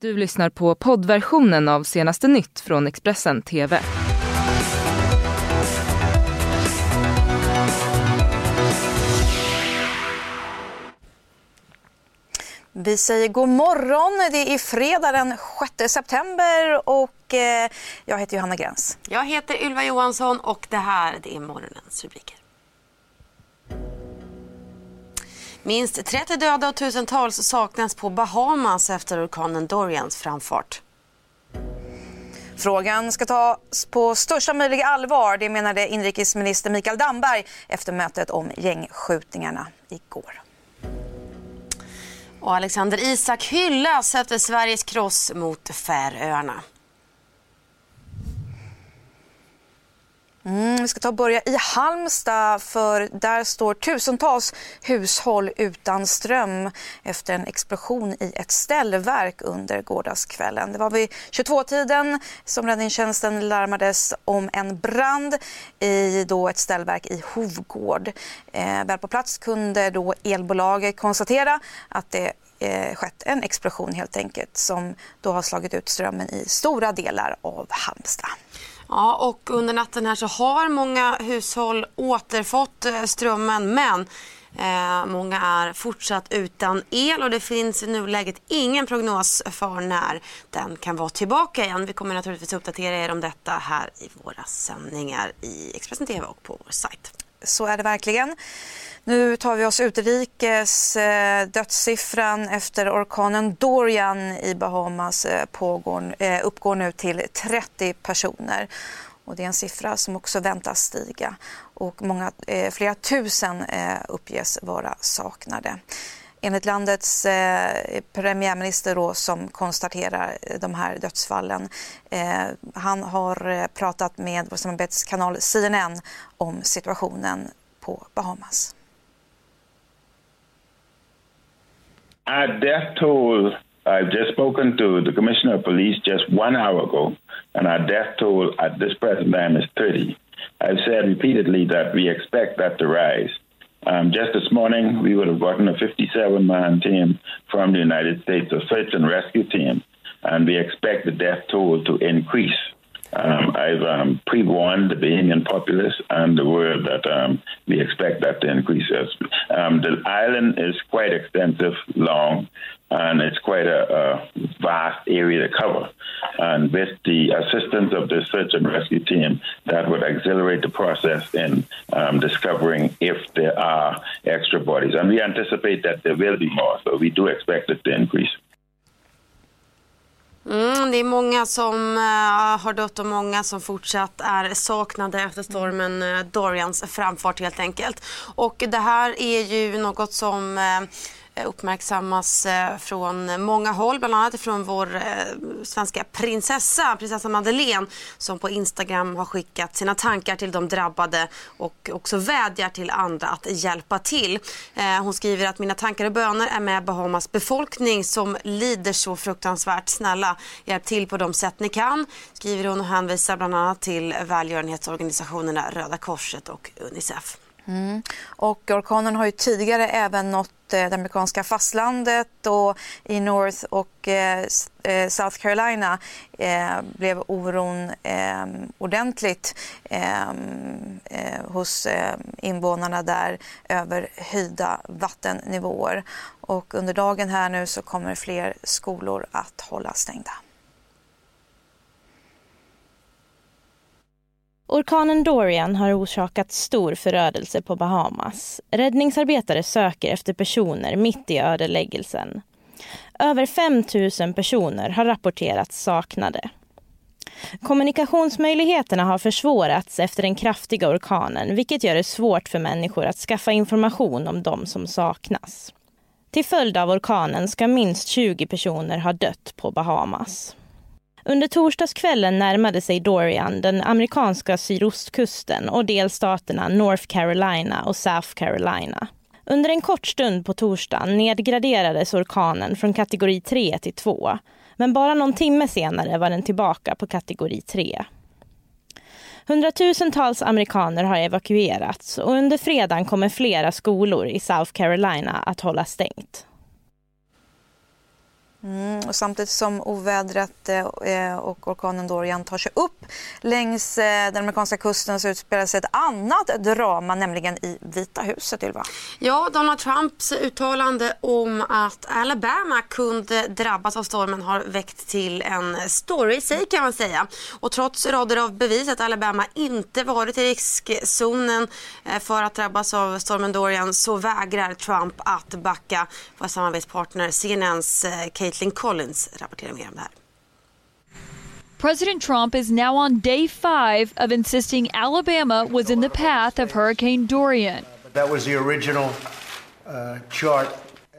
Du lyssnar på poddversionen av senaste nytt från Expressen TV. Vi säger god morgon. Det är fredag den 6 september och eh, jag heter Johanna Gräns. Jag heter Ylva Johansson och det här det är morgonens rubriker. Minst 30 döda och tusentals saknas på Bahamas efter orkanen Dorians framfart. Frågan ska tas på största möjliga allvar, det menade inrikesminister Mikael Damberg efter mötet om gängskjutningarna igår. Och Alexander Isak hyllas efter Sveriges kross mot Färöarna. Mm, vi ska ta och börja i Halmstad för där står tusentals hushåll utan ström efter en explosion i ett ställverk under gårdagskvällen. Det var vid 22-tiden som räddningstjänsten larmades om en brand i då ett ställverk i Hovgård. Eh, väl på plats kunde då elbolaget konstatera att det eh, skett en explosion helt enkelt som då har slagit ut strömmen i stora delar av Halmstad. Ja, och under natten här så har många hushåll återfått eh, strömmen men eh, många är fortsatt utan el och det finns i nuläget ingen prognos för när den kan vara tillbaka igen. Vi kommer naturligtvis uppdatera er om detta här i våra sändningar i Expressen TV och på vår sajt. Så är det verkligen. Nu tar vi oss utrikes. Eh, dödssiffran efter orkanen Dorian i Bahamas eh, pågår, eh, uppgår nu till 30 personer. Och det är en siffra som också väntas stiga. Och många, flera tusen uppges vara saknade. Enligt landets eh, premiärminister då, som konstaterar eh, de här dödsfallen. Eh, han har eh, pratat med vår samarbetskanal CNN om situationen på Bahamas. Our death toll, I've just spoken to the Commissioner of Police just one hour ago, and our death toll at this present time is 30. I've said repeatedly that we expect that to rise. Um, just this morning, we would have gotten a 57 man team from the United States, a search and rescue team, and we expect the death toll to increase. Um, I've um, pre-warned the Bahamian populace and the world that um, we expect that to increase. Um, the island is quite extensive, long, and it's quite a, a, vast area to cover. And with the assistance of the search and rescue team, that would accelerate the process in um, discovering if there are extra bodies. And we anticipate that there will be more, so we do expect it to increase. Mm, det är många som uh, har dött och många som fortsatt är saknade efter stormen uh, Dorians framfart helt enkelt. Och det här är ju något som uh, Eh, uppmärksammas eh, från många håll, bland annat från vår eh, svenska prinsessa, prinsessa Madeleine som på Instagram har skickat sina tankar till de drabbade och också vädjar till andra att hjälpa till. Hon skriver att mina tankar och böner är med Bahamas befolkning som lider så fruktansvärt. Snälla, hjälp till på de sätt ni kan, skriver hon och hänvisar bland annat till välgörenhetsorganisationerna Röda Korset och Unicef. Mm. Och orkanen har ju tidigare även nått Eh, det amerikanska fastlandet och i North och eh, eh, South Carolina eh, blev oron eh, ordentligt eh, eh hos invånarna där över höjda vattennivåer. Och under dagen här nu så kommer fler skolor att hålla stängda. Orkanen Dorian har orsakat stor förödelse på Bahamas. Räddningsarbetare söker efter personer mitt i ödeläggelsen. Över 5 000 personer har rapporterats saknade. Kommunikationsmöjligheterna har försvårats efter den kraftiga orkanen vilket gör det svårt för människor att skaffa information om de som saknas. Till följd av orkanen ska minst 20 personer ha dött på Bahamas. Under torsdagskvällen närmade sig Dorian den amerikanska sydostkusten och delstaterna North Carolina och South Carolina. Under en kort stund på torsdagen nedgraderades orkanen från kategori 3 till 2. Men bara någon timme senare var den tillbaka på kategori 3. Hundratusentals amerikaner har evakuerats och under fredagen kommer flera skolor i South Carolina att hålla stängt. Mm, och samtidigt som ovädret eh, eh och orkanen Dorian tar sig upp längs eh, den amerikanska kusten så utspelar sig ett annat drama, nämligen i Vita huset. Ylva. Ja, Donald Trumps uttalande om att Alabama kunde drabbas av stormen har väckt till en story i sig kan man säga. Och trots rader av bevis att Alabama inte varit i riskzonen eh, för att drabbas av stormen Dorian så vägrar Trump att backa. Vår samarbetspartner CNNs eh, Kate Caitlin Collins rapporterar mer om det här. President Trump is now on day five of insisting Alabama was in the path of Hurricane Dorian. That was the original uh, chart.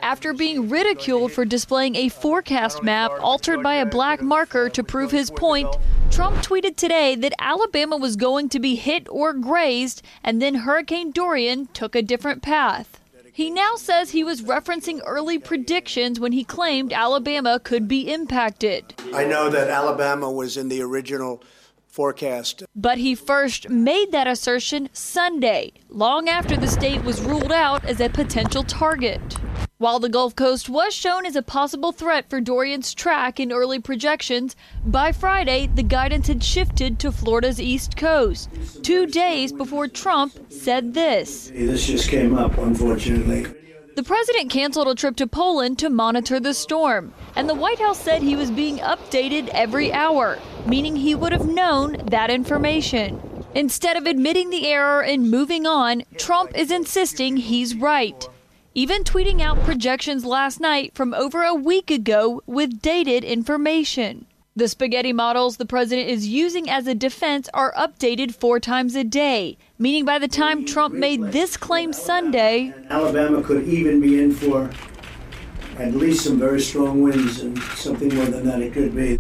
After being ridiculed for displaying a forecast map altered by a black marker to prove his point, Trump tweeted today that Alabama was going to be hit or grazed, and then Hurricane Dorian took a different path. He now says he was referencing early predictions when he claimed Alabama could be impacted. I know that Alabama was in the original forecast. But he first made that assertion Sunday, long after the state was ruled out as a potential target. While the Gulf Coast was shown as a possible threat for Dorian's track in early projections, by Friday the guidance had shifted to Florida's east coast, two days before Trump said this. This just came up, unfortunately. The president canceled a trip to Poland to monitor the storm, and the White House said he was being updated every hour, meaning he would have known that information. Instead of admitting the error and moving on, Trump is insisting he's right even tweeting out projections last night from over a week ago with dated information. The spaghetti models the president is using as a defense are updated four times a day, meaning by the time Trump made this claim Sunday, Alabama could even be in for at least some very strong winds and something more than that it could be.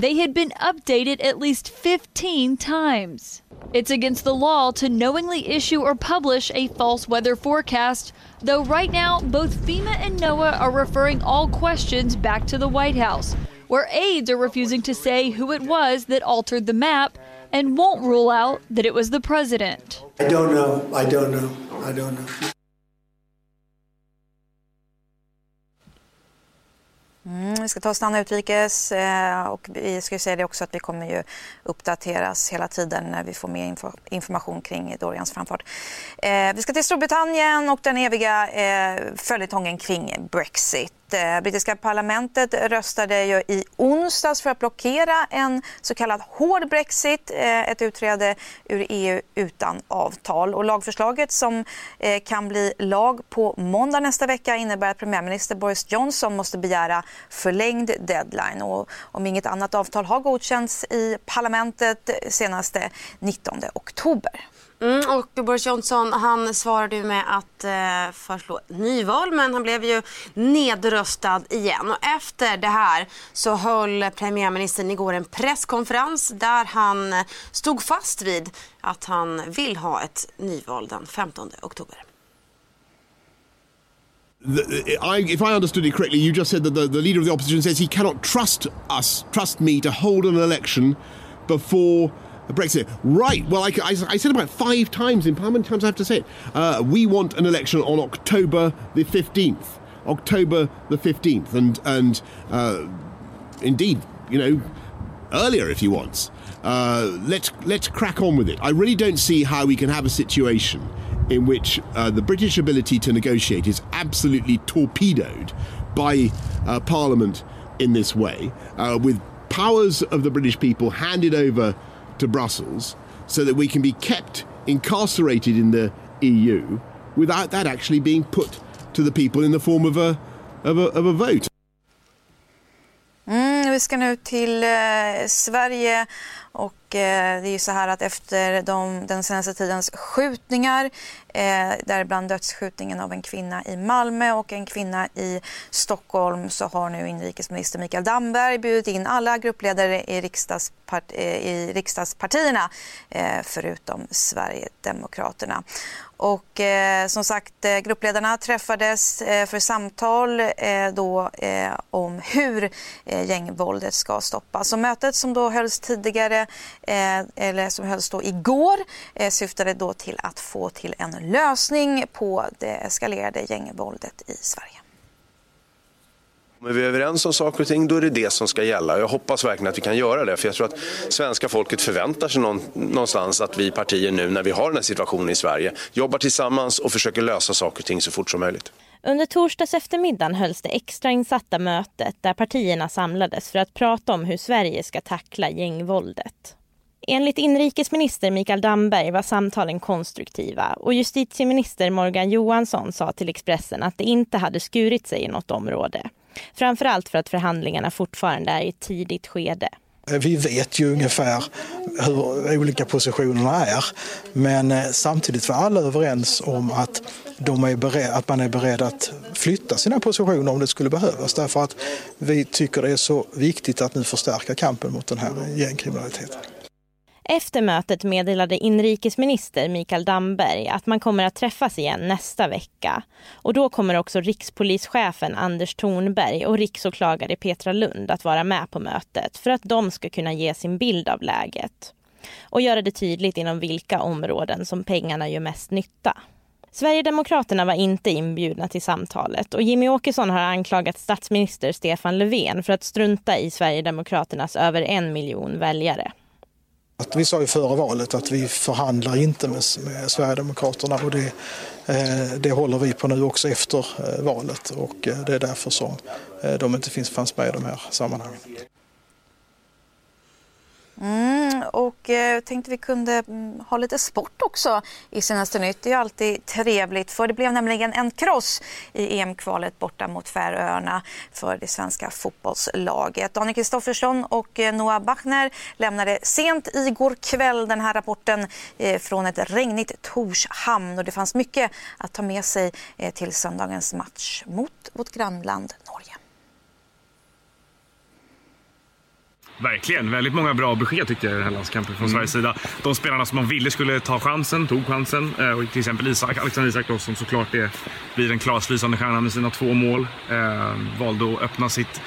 They had been updated at least 15 times. It's against the law to knowingly issue or publish a false weather forecast, though right now both FEMA and NOAA are referring all questions back to the White House, where aides are refusing to say who it was that altered the map and won't rule out that it was the president. I don't know. I don't know. I don't know. Mm, vi ska ta och stanna utrikes eh, och vi ska säga det också att vi kommer ju uppdateras hela tiden när vi får mer info information kring Dorians framfart. Eh, vi ska till Storbritannien och den eviga eh, följetongen kring Brexit. Eh, brittiska parlamentet röstade ju i onsdags för att blockera en så kallad hård brexit, eh, ett utträde ur EU utan avtal. Och lagförslaget som eh, kan bli lag på måndag nästa vecka innebär att premiärminister Boris Johnson måste begära förlängd deadline. Och om inget annat avtal har godkänts i parlamentet senaste 19 oktober. Mm, och Boris Johnson han svarade ju med att eh, föreslå nyval men han blev ju nedröstad igen. Och efter det här så höll premiärministern igår en presskonferens där han stod fast vid att han vill ha ett nyval den 15 oktober. The, I, if I understood it correctly, you just said that the, the leader of the opposition says he cannot trust us, trust me to hold an election before Brexit. Right. Well, I, I, I, said about five times in Parliament. Times I have to say it? Uh, we want an election on October the 15th. October the 15th. And, and uh, indeed, you know, earlier if you want. Uh, let's, let's crack on with it. I really don't see how we can have a situation in which uh, the British ability to negotiate is absolutely torpedoed by uh, Parliament in this way, uh, with powers of the British people handed over to Brussels so that we can be kept incarcerated in the EU without that actually being put to the people in the form of a, of a, of a vote. Mm, vi ska nu till eh, Sverige och eh, det är ju så här att efter de, den senaste tidens skjutningar, eh, däribland dödsskjutningen av en kvinna i Malmö och en kvinna i Stockholm, så har nu inrikesminister Mikael Damberg bjudit in alla gruppledare i, riksdagspart eh, i riksdagspartierna eh, förutom Sverigedemokraterna. Och eh, som sagt, eh, gruppledarna träffades eh, för samtal eh, då, eh, om hur eh, gängvåldet ska stoppas. Och mötet som då hölls tidigare, eller som hölls då igår, syftade då till att få till en lösning på det eskalerade gängvåldet i Sverige. Om vi är överens om saker och ting, då är det det som ska gälla. Jag hoppas verkligen att vi kan göra det, för jag tror att svenska folket förväntar sig någonstans att vi partier nu, när vi har den här situationen i Sverige, jobbar tillsammans och försöker lösa saker och ting så fort som möjligt. Under torsdags eftermiddagen hölls det extrainsatta mötet där partierna samlades för att prata om hur Sverige ska tackla gängvåldet. Enligt inrikesminister Mikael Damberg var samtalen konstruktiva och justitieminister Morgan Johansson sa till Expressen att det inte hade skurit sig i något område. Framförallt för att förhandlingarna fortfarande är i ett tidigt skede. Vi vet ju ungefär hur olika positionerna är men eh, samtidigt var alla överens om att, de är bered, att man är beredd att flytta sina positioner om det skulle behövas därför att vi tycker det är så viktigt att nu förstärka kampen mot den här gängkriminaliteten. Efter mötet meddelade inrikesminister Mikael Damberg att man kommer att träffas igen nästa vecka. Och då kommer också rikspolischefen Anders Thornberg och riksåklagare Petra Lund att vara med på mötet för att de ska kunna ge sin bild av läget. Och göra det tydligt inom vilka områden som pengarna gör mest nytta. Sverigedemokraterna var inte inbjudna till samtalet och Jimmy Åkesson har anklagat statsminister Stefan Löfven för att strunta i Sverigedemokraternas över en miljon väljare. Att vi sa ju före valet att vi förhandlar inte med, med Sverigedemokraterna och det, eh, det håller vi på nu också efter eh, valet och eh, det är därför som de inte finns, fanns med i de här sammanhangen. Mm, och eh, tänkte vi kunde mm, ha lite sport också i senaste nytt. Det är alltid trevligt för det blev nämligen en kross i EM-kvalet borta mot Färöarna för det svenska fotbollslaget. Daniel Kristoffersson och eh, Noah Bachner lämnade sent igår kväll den här rapporten eh, från ett regnigt Torshamn och det fanns mycket att ta med sig eh, till söndagens match mot vårt grannland Norge. Verkligen. Väldigt många bra besked tyckte jag i den här landskampen från mm. Sveriges sida. De spelarna som man ville skulle ta chansen, tog chansen. Eh, och till exempel Isak, Alexander Isak då, som såklart är, blir den klaslysande stjärnan med sina två mål. Eh, valde att öppna sitt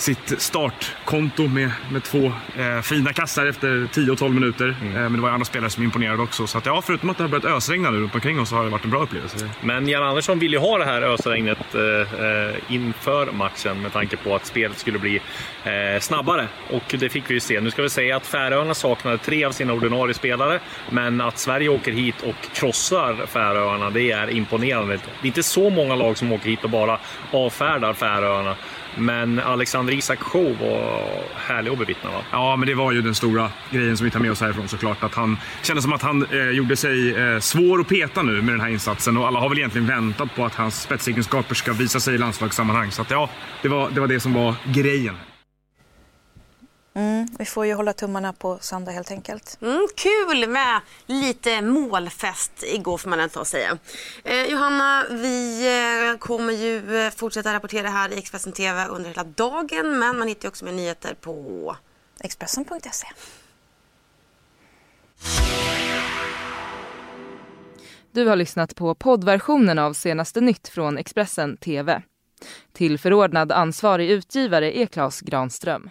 sitt startkonto med, med två eh, fina kassar efter 10 och 12 minuter. Mm. Eh, men det var andra spelare som imponerade också. Så att, ja, förutom att det har börjat ösregna nu runt omkring oss så har det varit en bra upplevelse. Men Jan Andersson vill ju ha det här ösregnet eh, eh, inför matchen med tanke på att spelet skulle bli eh, snabbare. Och det fick vi ju se. Nu ska vi säga att Färöarna saknade tre av sina ordinarie spelare, men att Sverige åker hit och krossar Färöarna, det är imponerande. Det är inte så många lag som åker hit och bara avfärdar Färöarna. Men Alexander Isak show var härlig att bevittna va? Ja, men det var ju den stora grejen som vi tar med oss härifrån såklart. Att han kändes som att han eh, gjorde sig eh, svår att peta nu med den här insatsen och alla har väl egentligen väntat på att hans spetsegenskaper ska visa sig i landslagssammanhang. Så att, ja, det var, det var det som var grejen. Mm, vi får ju hålla tummarna på söndag helt enkelt. Mm, kul med lite målfest igår får man ändå säga. Eh, Johanna, vi eh, kommer ju eh, fortsätta rapportera här i Expressen TV under hela dagen men man hittar också med nyheter på Expressen.se. Du har lyssnat på poddversionen av senaste nytt från Expressen TV. Till förordnad ansvarig utgivare är Klas Granström.